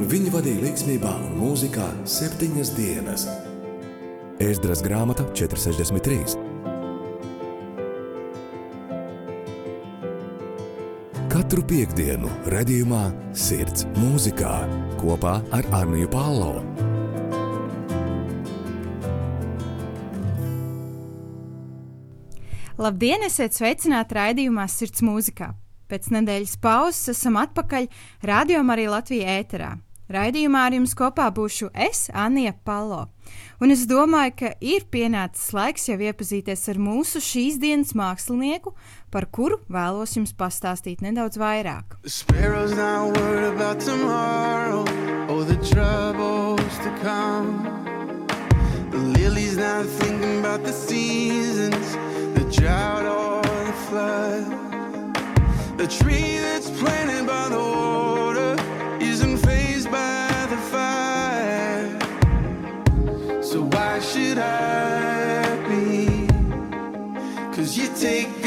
un viņi vadīja līdzsvarā un mūzikā septiņas dienas. Ēzdras grāmata 463. Katru piekdienu, redzējumā, sirds mūzikā kopā ar Arniju Pālau. Labdien, esiet sveicināti raidījumā Sirds mūzikā. Pēc nedēļas pauzes esam atpakaļ Radio Marija Latvijā ēterā. Raidījumā ar jums kopā būšu es, Anija Palo. Un es domāju, ka ir pienācis laiks jau iepazīties ar mūsu šīs dienas mākslinieku, par kuru vēlos jums pastāstīt nedaudz vairāk. The lily's not thinking about the seasons, the drought or the flood. The tree that's planted by the take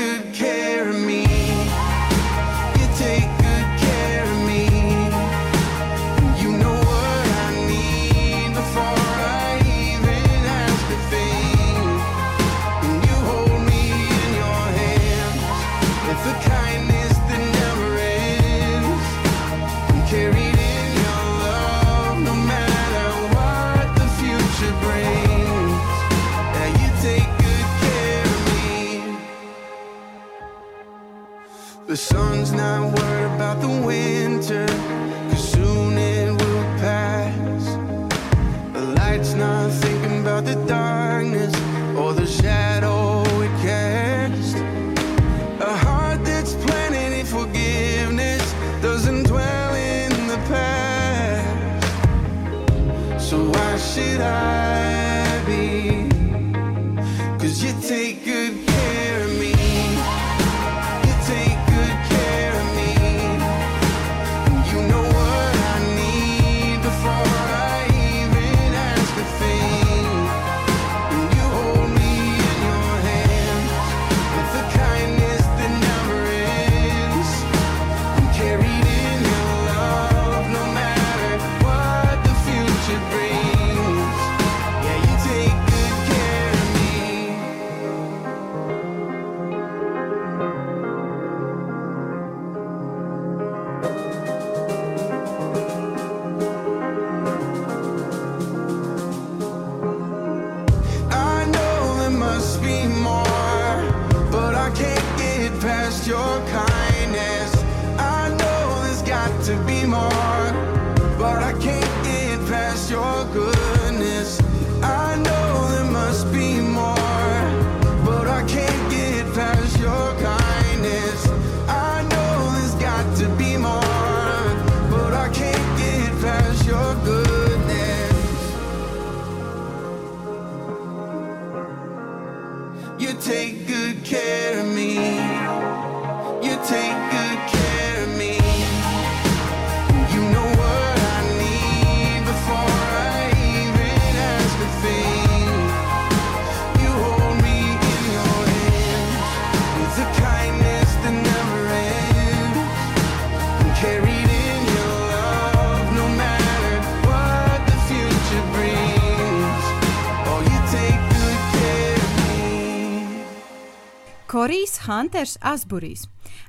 Korijs Hunters Asburijs.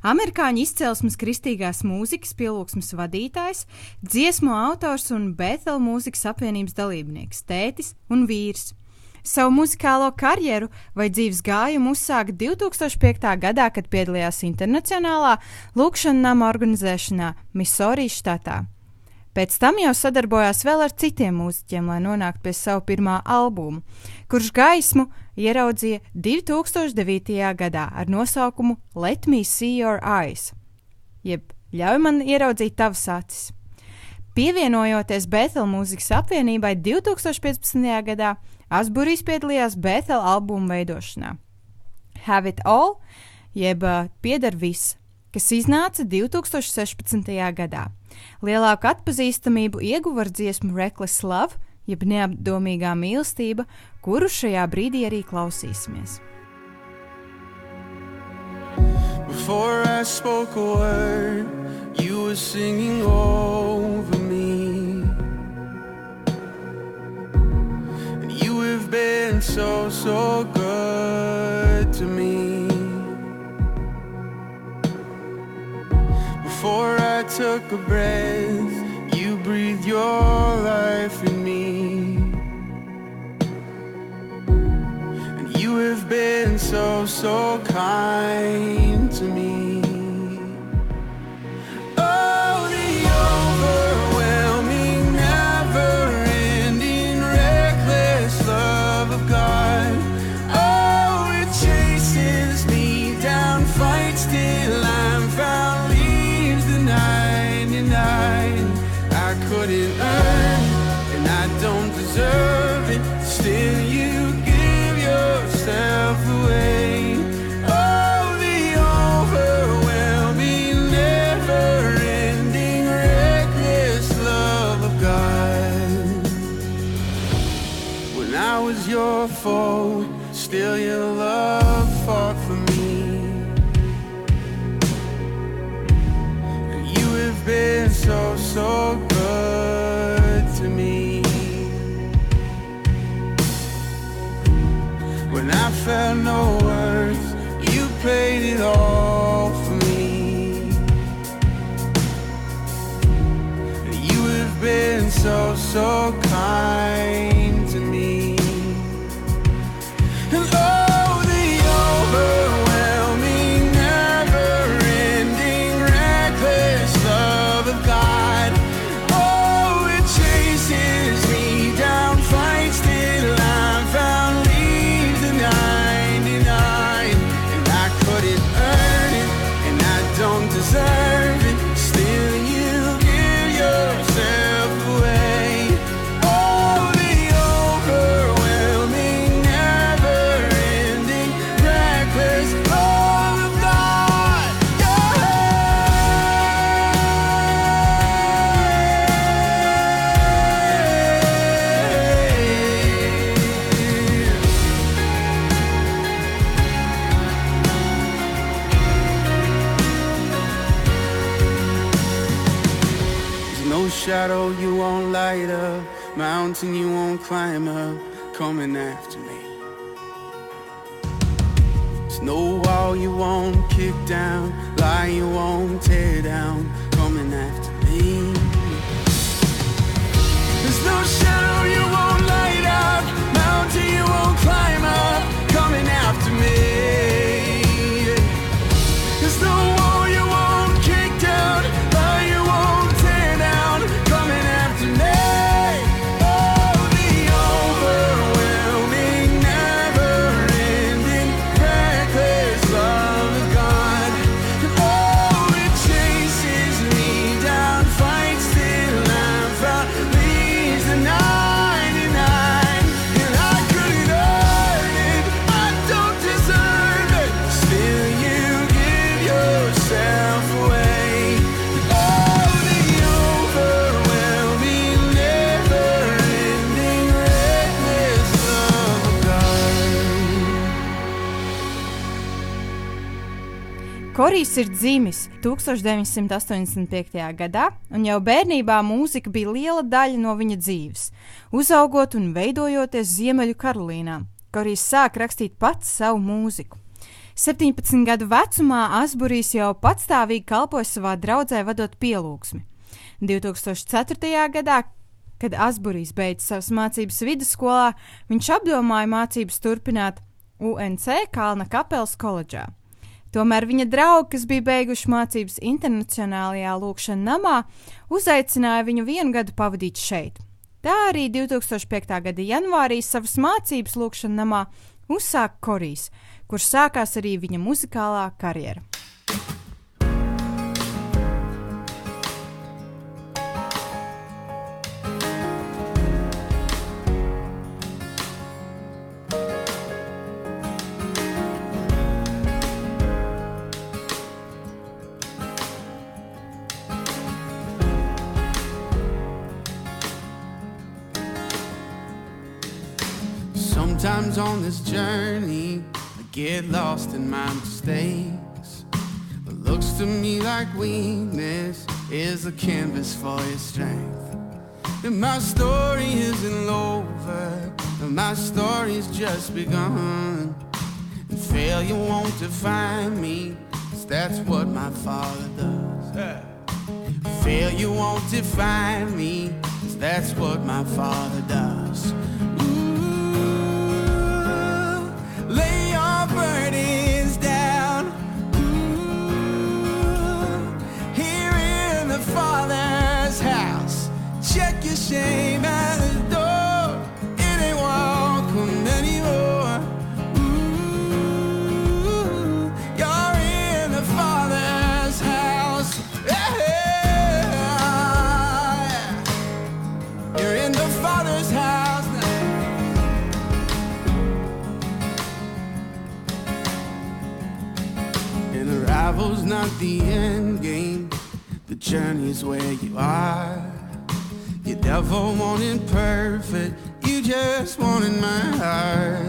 Amerikāņu izcelsmes kristīgās mūzikas pielūgsmes vadītājs, dziesmu autors un Bētela mūzikas apvienības dalībnieks, tētis un vīrs. Savu muzikālo karjeru vai dzīves gājumu uzsāka 2005. gadā, kad piedalījās internacionālā lūkšanā nama organizēšanā Missouri štatā. Pēc tam jau sadarbojās vēl ar citiem mūziķiem, lai nonāktu pie sava pirmā albuma, kurš gaismu ieraudzīja 2009. gadā ar nosaukumu Let Me See Your Eyes, jeb Ļauj man ieraudzīt tavas acis. Pievienojoties Bētela mūzikas apvienībai 2015. gadā, Asburijs piedalījās Bētela albuma veidošanā. Have It All, jeb uh, Pieder viss, kas iznāca 2016. gadā. Lielāku atpazīstamību ieguva ar dziesmu Reckless Love, jeb neapdomīgā mīlestība, kuru šajā brīdī arī klausīsimies. Before I spoke a word, you were singing over me. And you have been so, so good to me. Before I took a breath, you breathed your life in me. And you have been so, so kind to me. Foe, still your love fought for me. And you have been so, so good to me. When I felt no worth, you paid it all for me. And you have been so, so mountain you won't climb up, coming after me. There's no wall you won't kick down, lie you won't tear down, coming after me. There's no shadow Korijs ir dzimis 1985. gadā, un jau bērnībā mūzika bija liela daļa no viņa dzīves. Uzaugot un veidojoties Ziemeļu Karolīnā, Korijs sāk rakstīt pats savu mūziku. 17 gadu vecumā Asburijs jau patstāvīgi kalpoja savā draudzē, vadot pielūgsmi. 2004. gadā, kad Asburijs beidza savas mācības vidusskolā, viņš apdomāja mācības turpināt UNC Kalna kapelas koledžā. Tomēr viņa draugi, kas bija beiguši mācības internacionālajā lūkšanā namā, uzaicināja viņu vienu gadu pavadīt šeit. Tā arī 2005. gada janvārī savas mācības lūkšanā namā uzsāka Korijs, kurš sākās arī viņa muzikālā karjera. Get lost in my mistakes. What looks to me like weakness is a canvas for your strength. And my story isn't over My story's just begun. And failure won't define me. 'cause that's what my father does. Failure won't define me. 'cause that's what my father does. Check shame at the door. It ain't welcome anymore. You're in the Father's house. Yeah. You're in the Father's house now. And arrival's not the end game. The journey's where you are. You never wanted perfect, you just wanted my heart.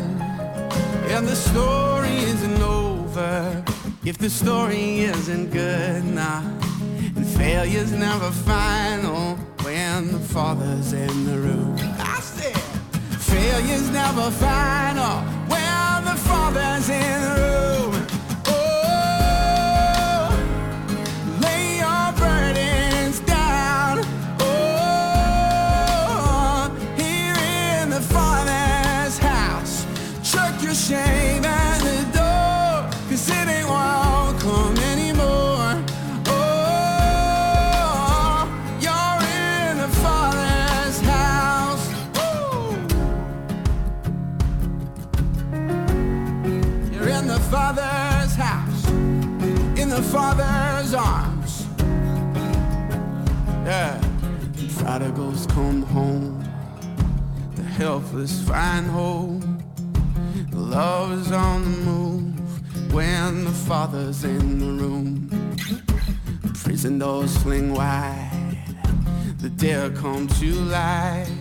And the story isn't over if the story isn't good enough. And failure's never final when the father's in the room. I said, failure's never final when the father's in the room. Father's arms. Yeah. The prodigals come home, the helpless find hope. Love is on the move when the Father's in the room. The Prison doors fling wide, the dead come to life.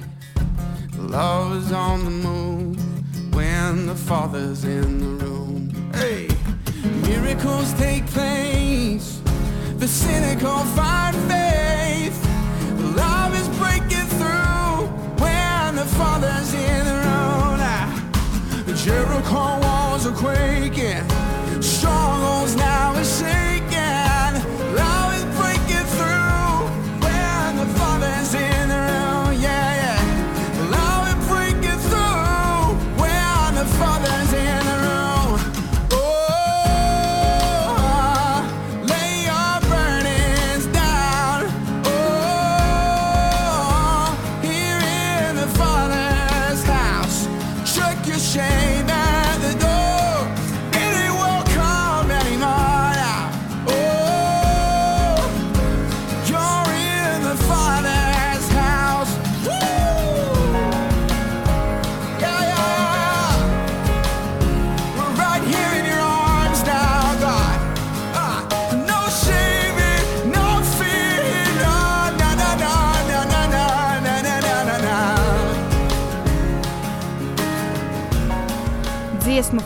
Love is on the move when the Father's in the room. Hey, miracles take place. The cynical find faith.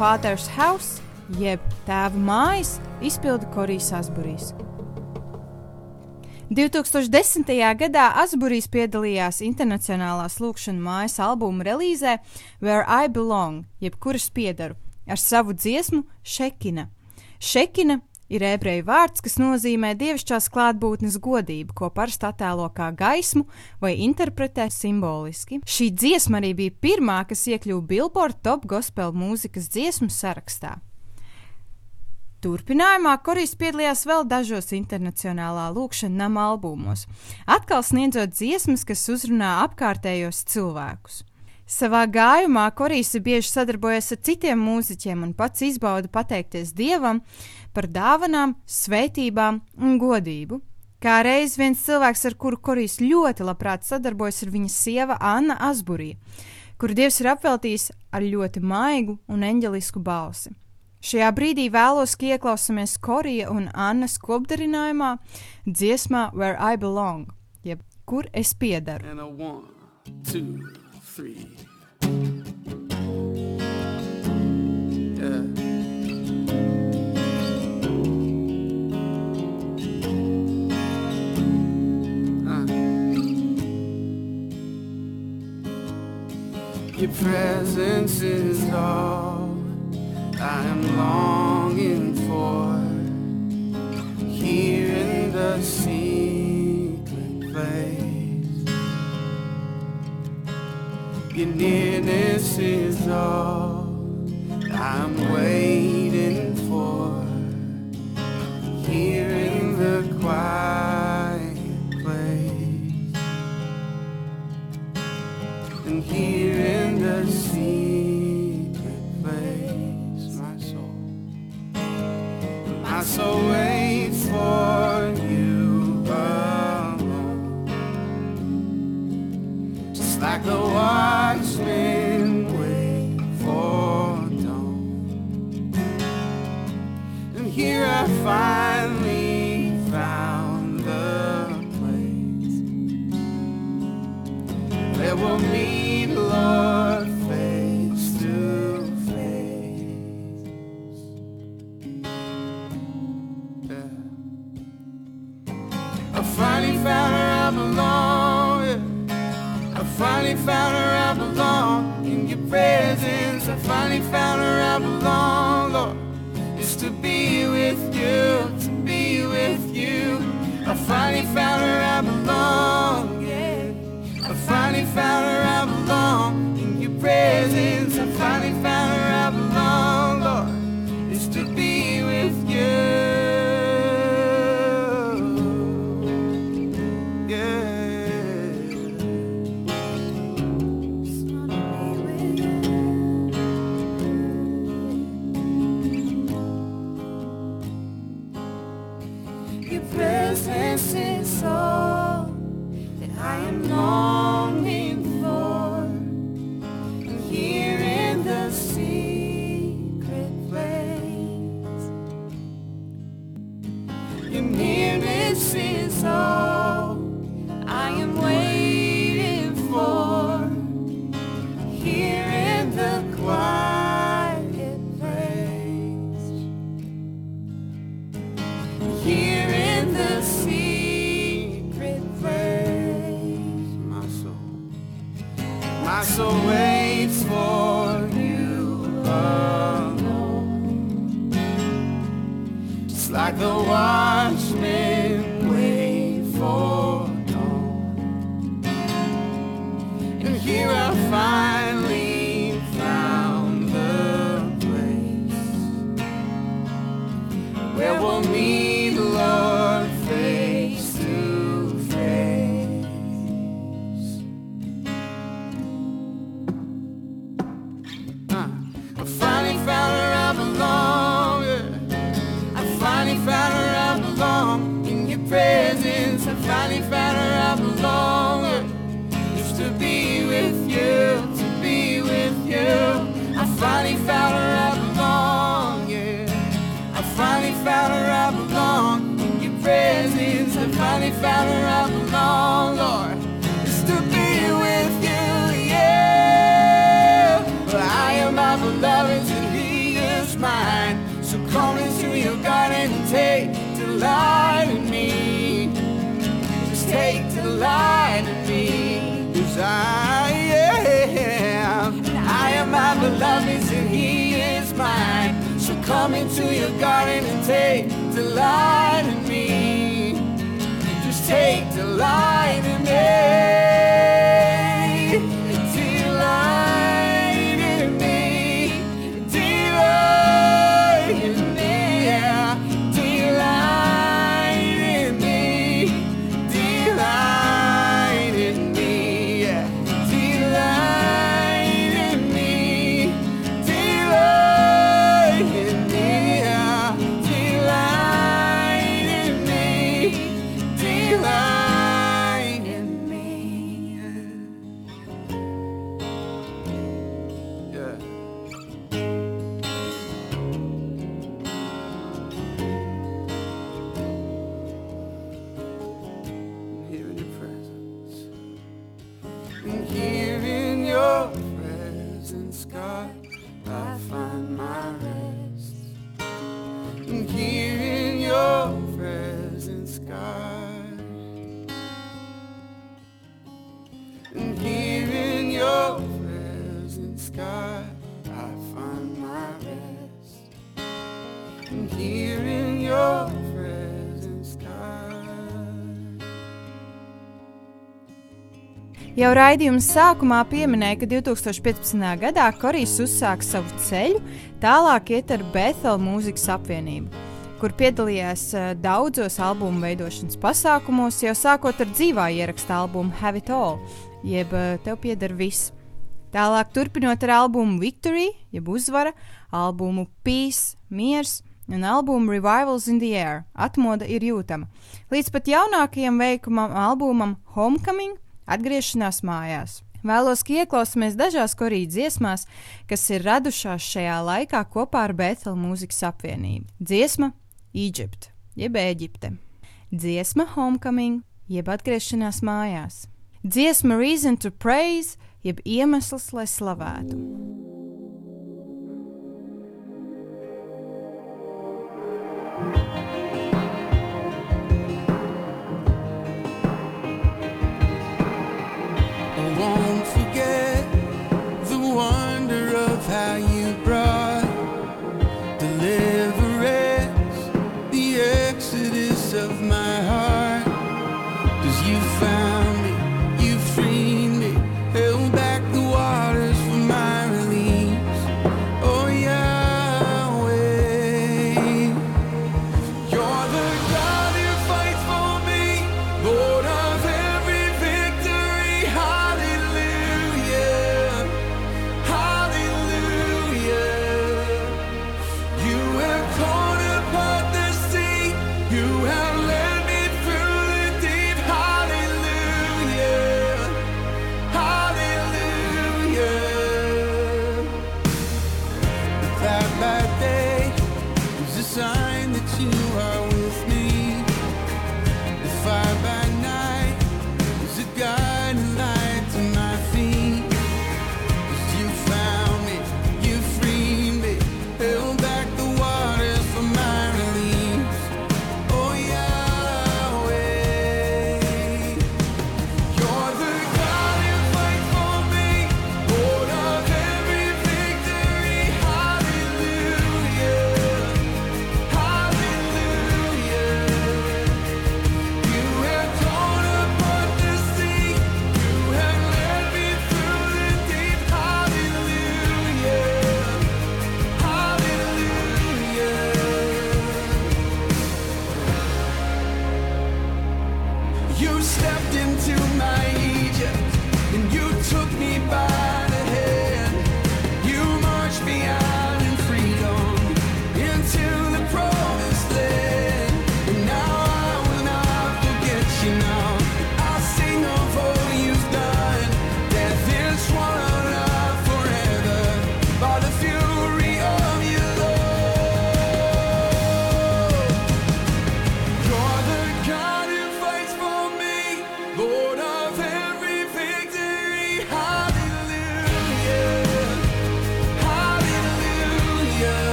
Father's House, jeb Tēva mājas, izpilda Korijs Asburijs. 2010. gadā Asburijs piedalījās internacionālās lūkšanas mājas albuma relīzē Where I Belong, jeb kuras piedaru, ar savu dziesmu Šekina. Šekina ir ebreju vārds, kas nozīmē dievišķās klātbūtnes godību, ko parasti attēlo kā gaismu vai interpretē simboliski. Šī dziesma arī bija pirmā, kas iekļuva Billboard top gospel mūzikas dziesmu sarakstā. Turpinājumā Korijs piedalījās vēl dažos internacionālā lūkšanā nama albumos, atkal sniedzot dziesmas, kas uzrunā apkārtējos cilvēkus. Savā gājumā Korijs bieži sadarbojies ar citiem mūziķiem un pats izbauda pateikties Dievam par dāvanām, svētībām un godību. Kā reiz viens cilvēks, ar kuru Korijs ļoti labprāt sadarbojas, ir viņa sieva Anna Asburija, kuru Dievs ir apveltījis ar ļoti maigu un eņģelisku balsi. Šajā brīdī vēlos, ka ieklausāmies Korija un Annas kopdarinājumā dziesmā Where I Belong, jeb kur es piedaru. One, two, three. Yeah. Your presence is all I am longing for. Here in the secret place, your nearness is all I'm waiting for. Here in the quiet. Here in the secret place, my soul. My soul waits for you alone. Just like the watchman wait for dawn. And here I find found loves me till he is mine. So come into your garden and take delight in me. Just take delight in me. Jau raidījuma sākumā pieminēja, ka 2015. gadā Korijs uzsāka savu ceļu, tālāk iet ar Bethela mūzikas apvienību, kur piedalījās eh, daudzos albumu veidošanas pasākumos, jau sākot ar dzīvā ieraksta albumu Have It All, jeb eh, Tev pieder viss. Tālāk turpinot ar albumu Victory, jeb uzvara, albumu Peace, Miers un albumu Revivals in the Air, atmoda ir jūtama. Līdz pat jaunākajam veikumam, albumam Homecoming, atgriešanās mājās. Vēlos, ka ieklausāmies dažās korītas dziesmās, kas ir radušās šajā laikā kopā ar Bētela mūzikas apvienību. Dziesma Eģipte, jeb Eģipte. Dziesma Homecoming, jeb atgriešanās mājās. Dziesma Reason to Praise, jeb iemesls, lai slavētu. You have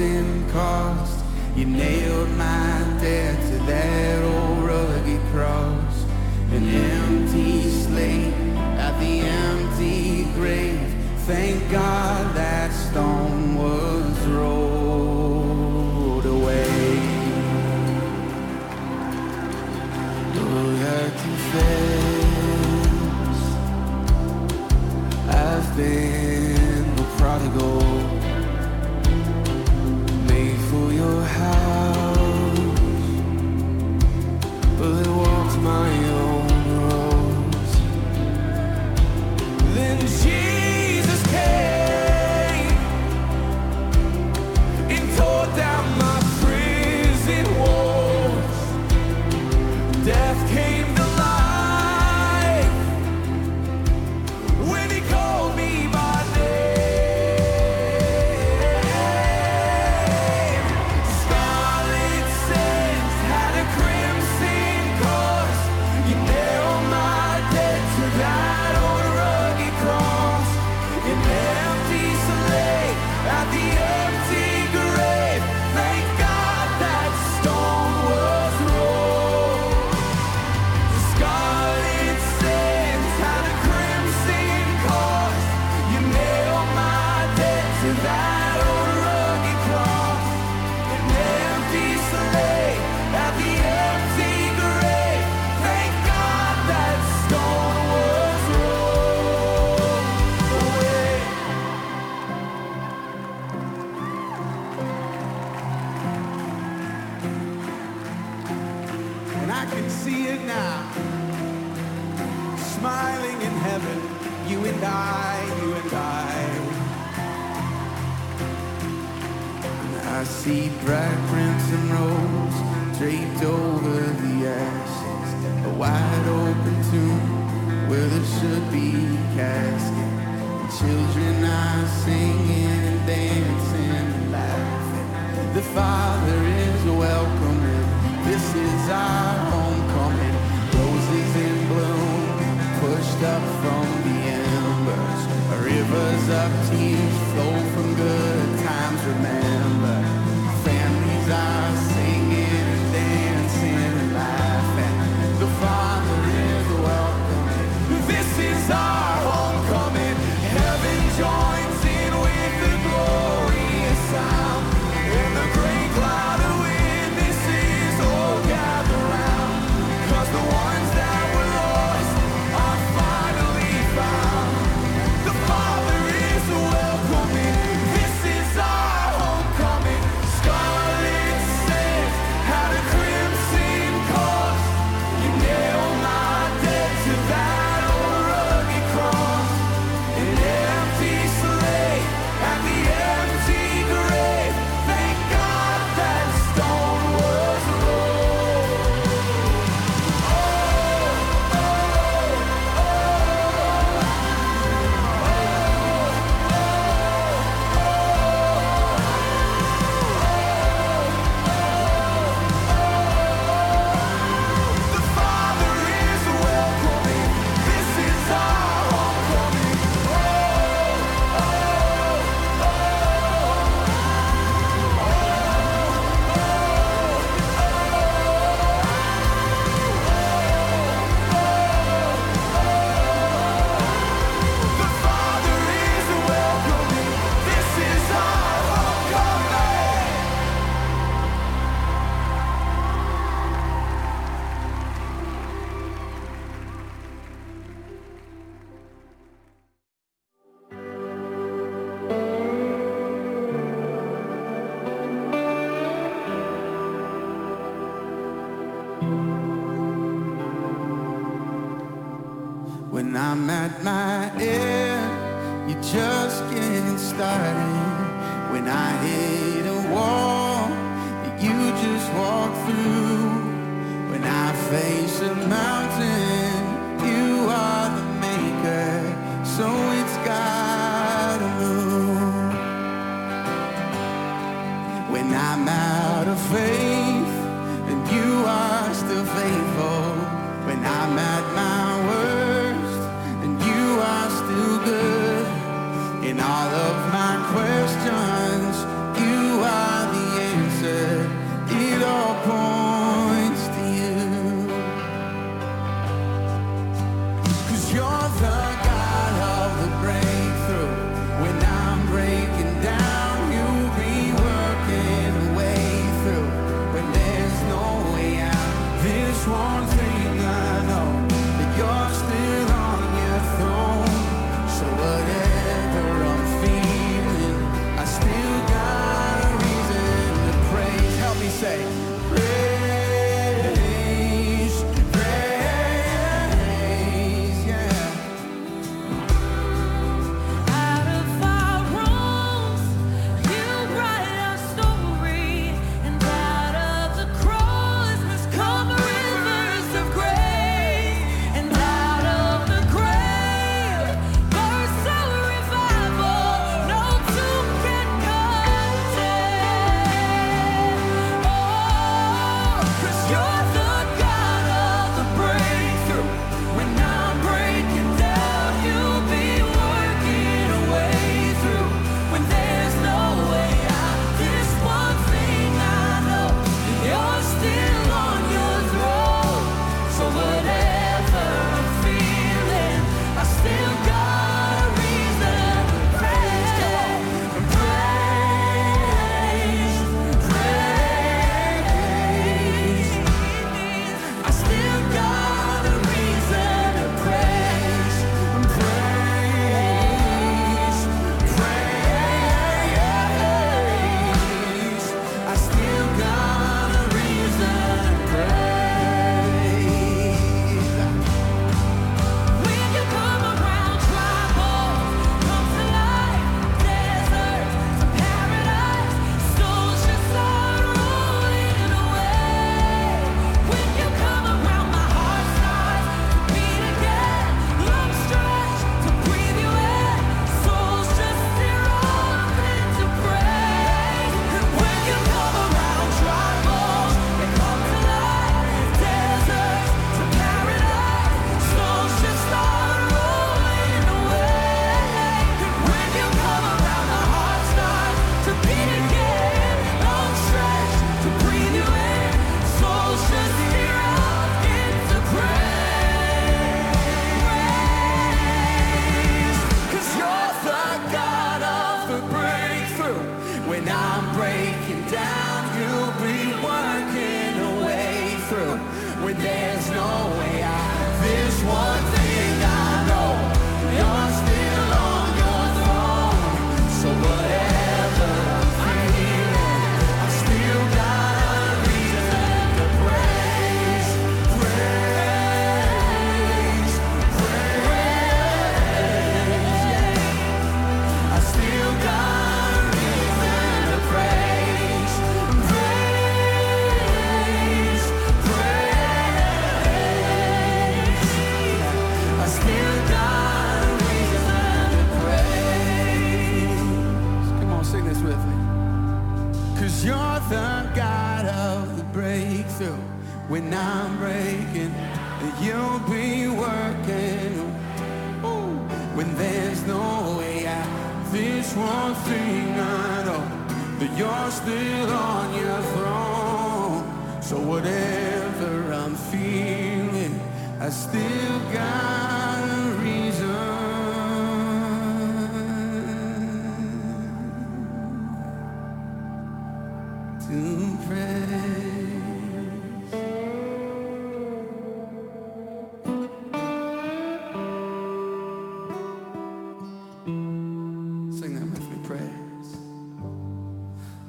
sin cost. You nailed my death to that old rugged cross. An empty slate at the empty grave. Thank God.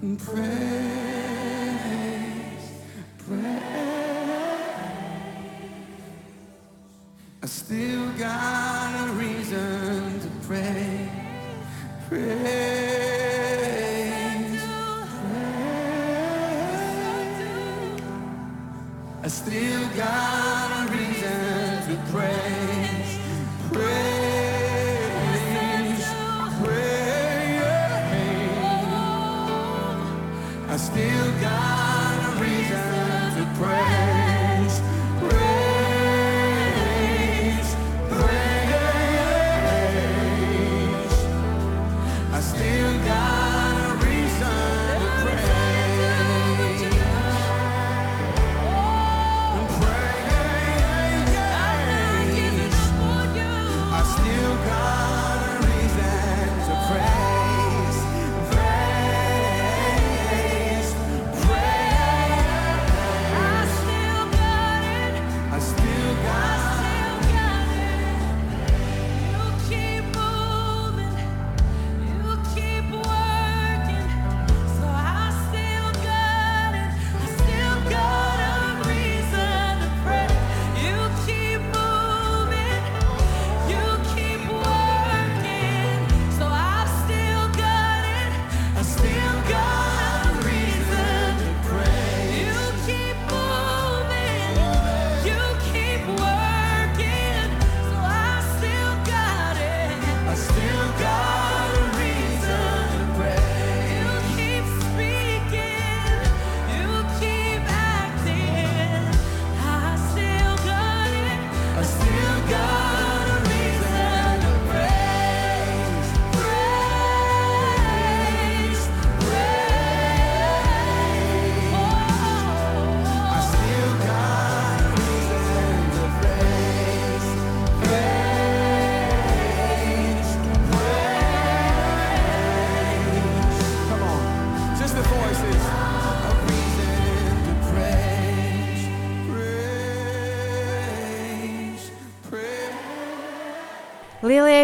and pray.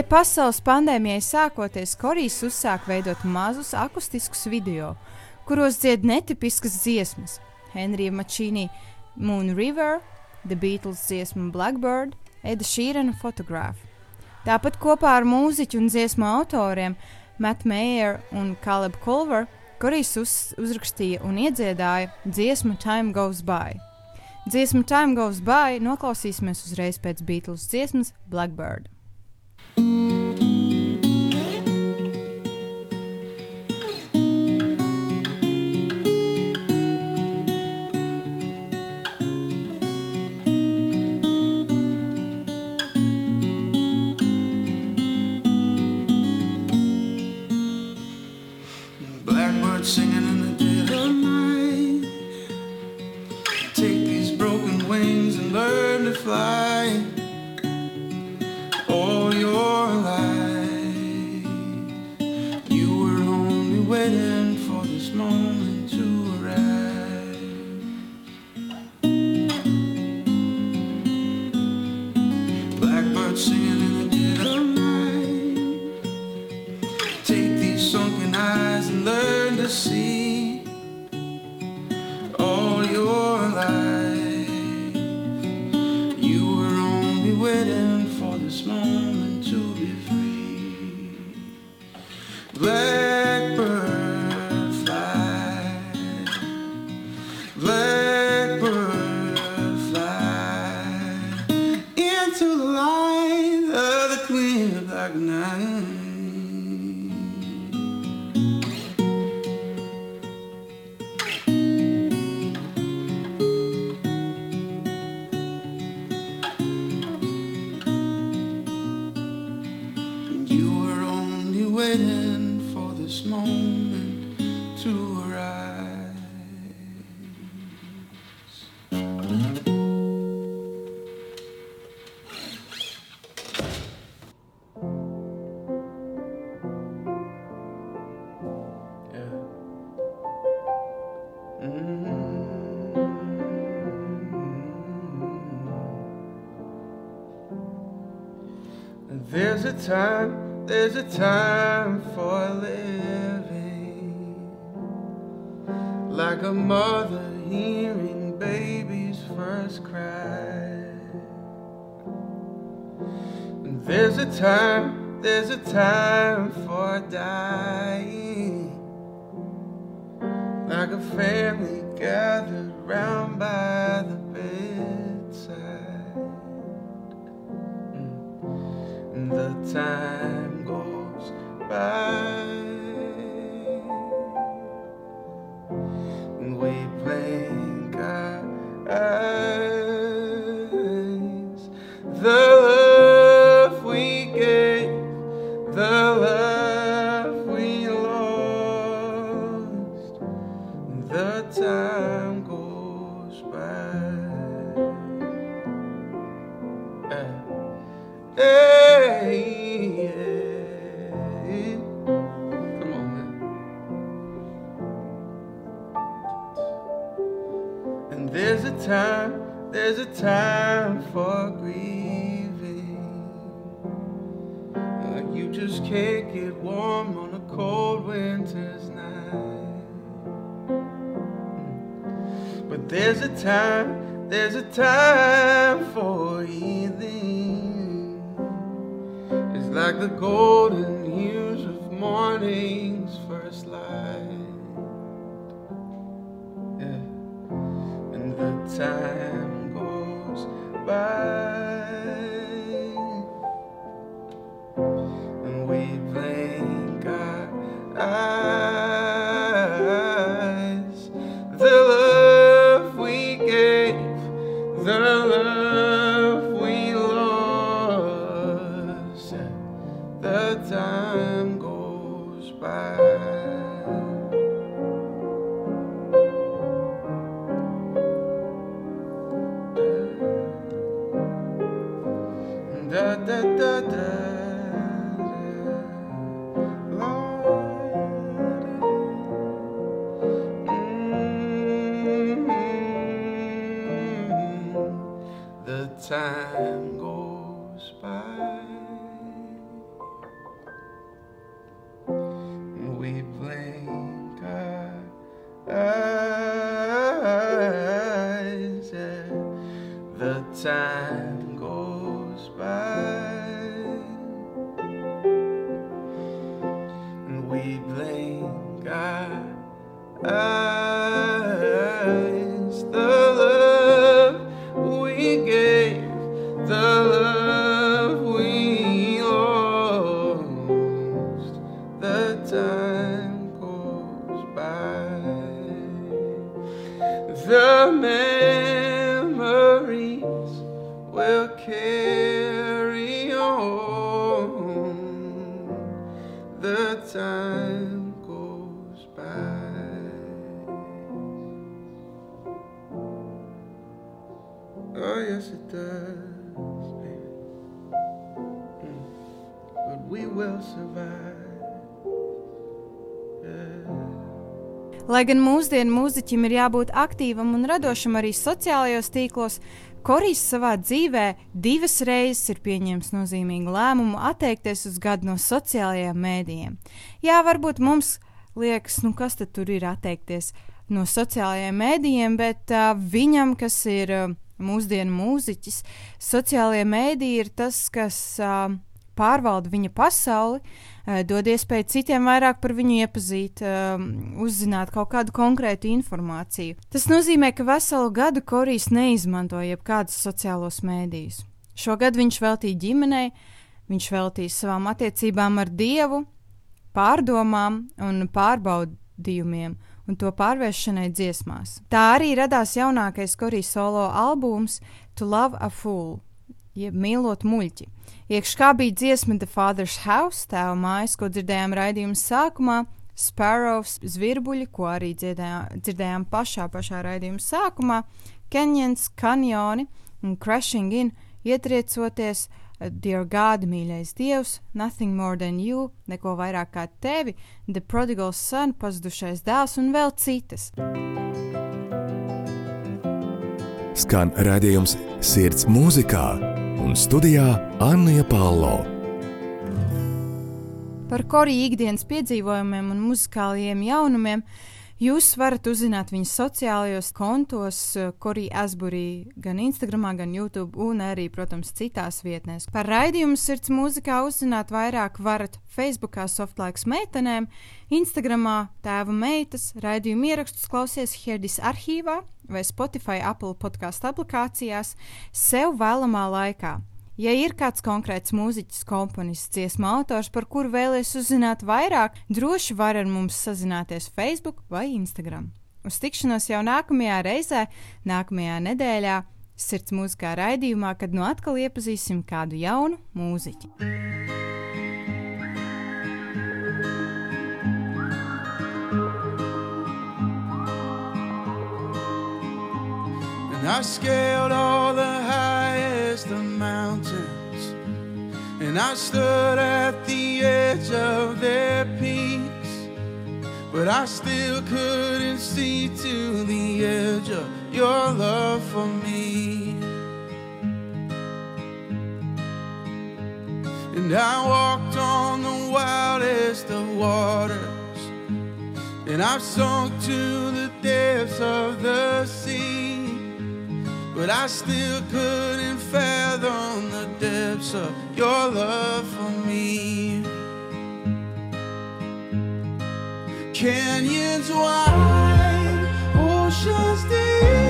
pasaules pandēmijai sākoties, Korijas uzsāka veidot mazus akustiskus video, kuros dzied netipiskas dziesmas. Henrija Mačīnī Moon River, The Beatles dziesma Blackbird, Eda Šīrena fotogrāfa. Tāpat kopā ar mūziķu un dziesmu autoriem Matt Mayer un Caleb Culver, Korijas uz, uzrakstīja un iedziedāja dziesmu Time Goes By. Dziesmu Time Goes By noklausīsimies uzreiz pēc Beatles dziesmas Blackbird. Bye. There's a time, there's a time for living. Like a mother hearing baby's first cry. There's a time, there's a time for dying. Like a family gathered round by the time goes by. There's a time, there's a time for healing. It's like the golden hues of morning's first light. Yeah. And the time goes by. Lai gan mūsdienu mūziķim ir jābūt aktīvam un radošam arī sociālajos tīklos, Korijs savā dzīvē divas reizes ir pieņēmis nozīmīgu lēmumu atteikties uz gadu no sociālajiem mēdījiem. Jā, varbūt mums liekas, nu kas tad tur ir atteikties no sociālajiem mēdījiem, bet uh, viņam, kas ir uh, mūsdienu mūziķis, sociālajie mēdīji ir tas, kas uh, pārvalda viņa pasauli, uh, dod iespēju citiem vairāk par viņu iepazīt, uzzināt kaut kādu konkrētu informāciju. Tas nozīmē, ka veselu gadu Korijs neizmantoja jebkādus sociālos mēdījus. Šogad viņš veltīja ģimenei, viņš veltīja savām attiecībām ar Dievu, pārdomām un pārbaudījumiem. Un to pārvēršanai dziesmās. Tā arī radās jaunākais Korijas solo albums To Love a Fool, jeb mīlot muļķi. Iekšā bija dziesma The Father's House, tēva mājas, ko dzirdējām raidījuma sākumā, Sparrows, zvirbuļi, ko arī dzirdējām, dzirdējām pašā, pašā raidījuma sākumā, Kenyans, kanjoni un Crashing In, ietriecoties, Dear God, mīļais Dievs, Nothing More Than You, neko vairāk kā tevi, The Prodigal Son, pazudušais dēls un vēl citas. Skan redzējums Sirds mūzikā un studijā Anna Palo. Par Koriju ikdienas piedzīvojumiem un muzikālajiem jaunumiem jūs varat uzzināt viņas sociālajos kontos, Korija Asburī, gan Instagram, gan YouTube, un arī, protams, citās vietnēs. Par raidījumu sirds mūzikā uzzināt vairāk varat Facebookā Softlaiks meitenēm, Instagramā tēva meitas, raidījumu ierakstus klausies Herdis arhīvā vai Spotify Apple podkāstu aplikācijās sev vēlamā laikā. Ja ir kāds konkrēts mūziķis, komponists, dziesmu autors, par kuru vēlaties uzzināt vairāk, droši var ar mums sazināties Facebook vai Instagram. Uz tikšanos jau nākamajā reizē, nākamajā nedēļā, sirds mūzikā raidījumā, kad nu atkal iepazīsim kādu jaunu mūziķi. I scaled all the highest of mountains. And I stood at the edge of their peaks. But I still couldn't see to the edge of your love for me. And I walked on the wildest of waters. And I've sunk to the depths of the sea. But I still couldn't fathom the depths of your love for me. Canyons wide, oceans deep,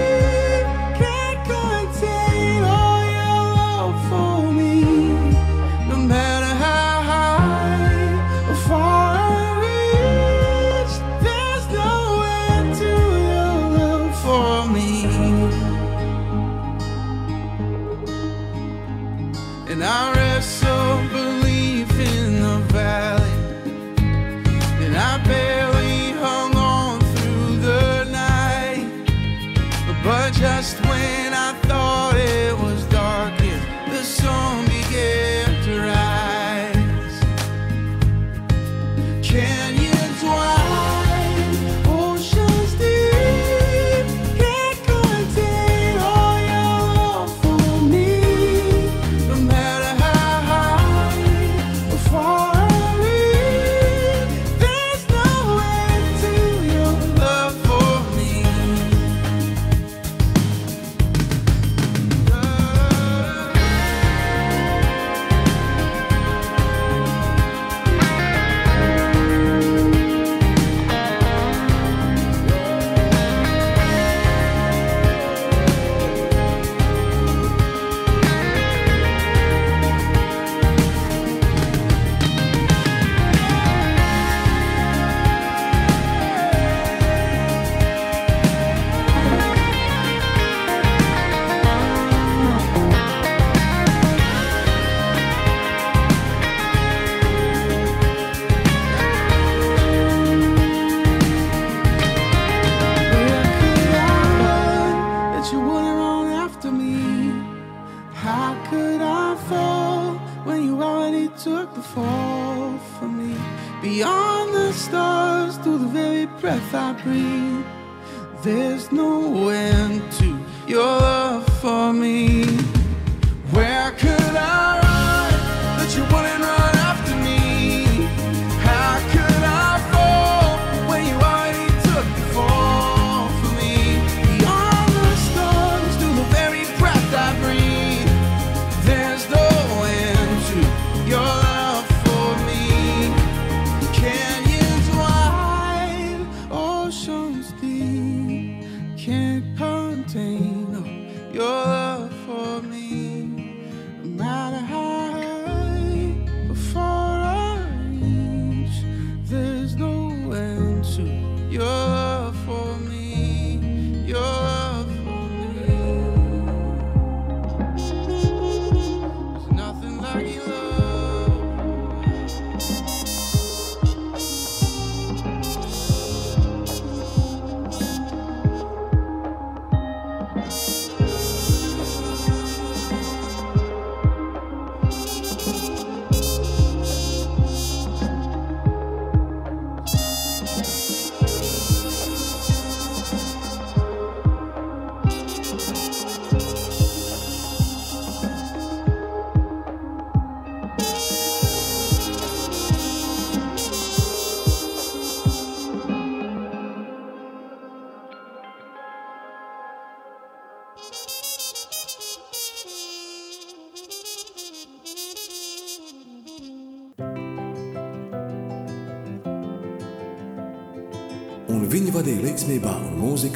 me.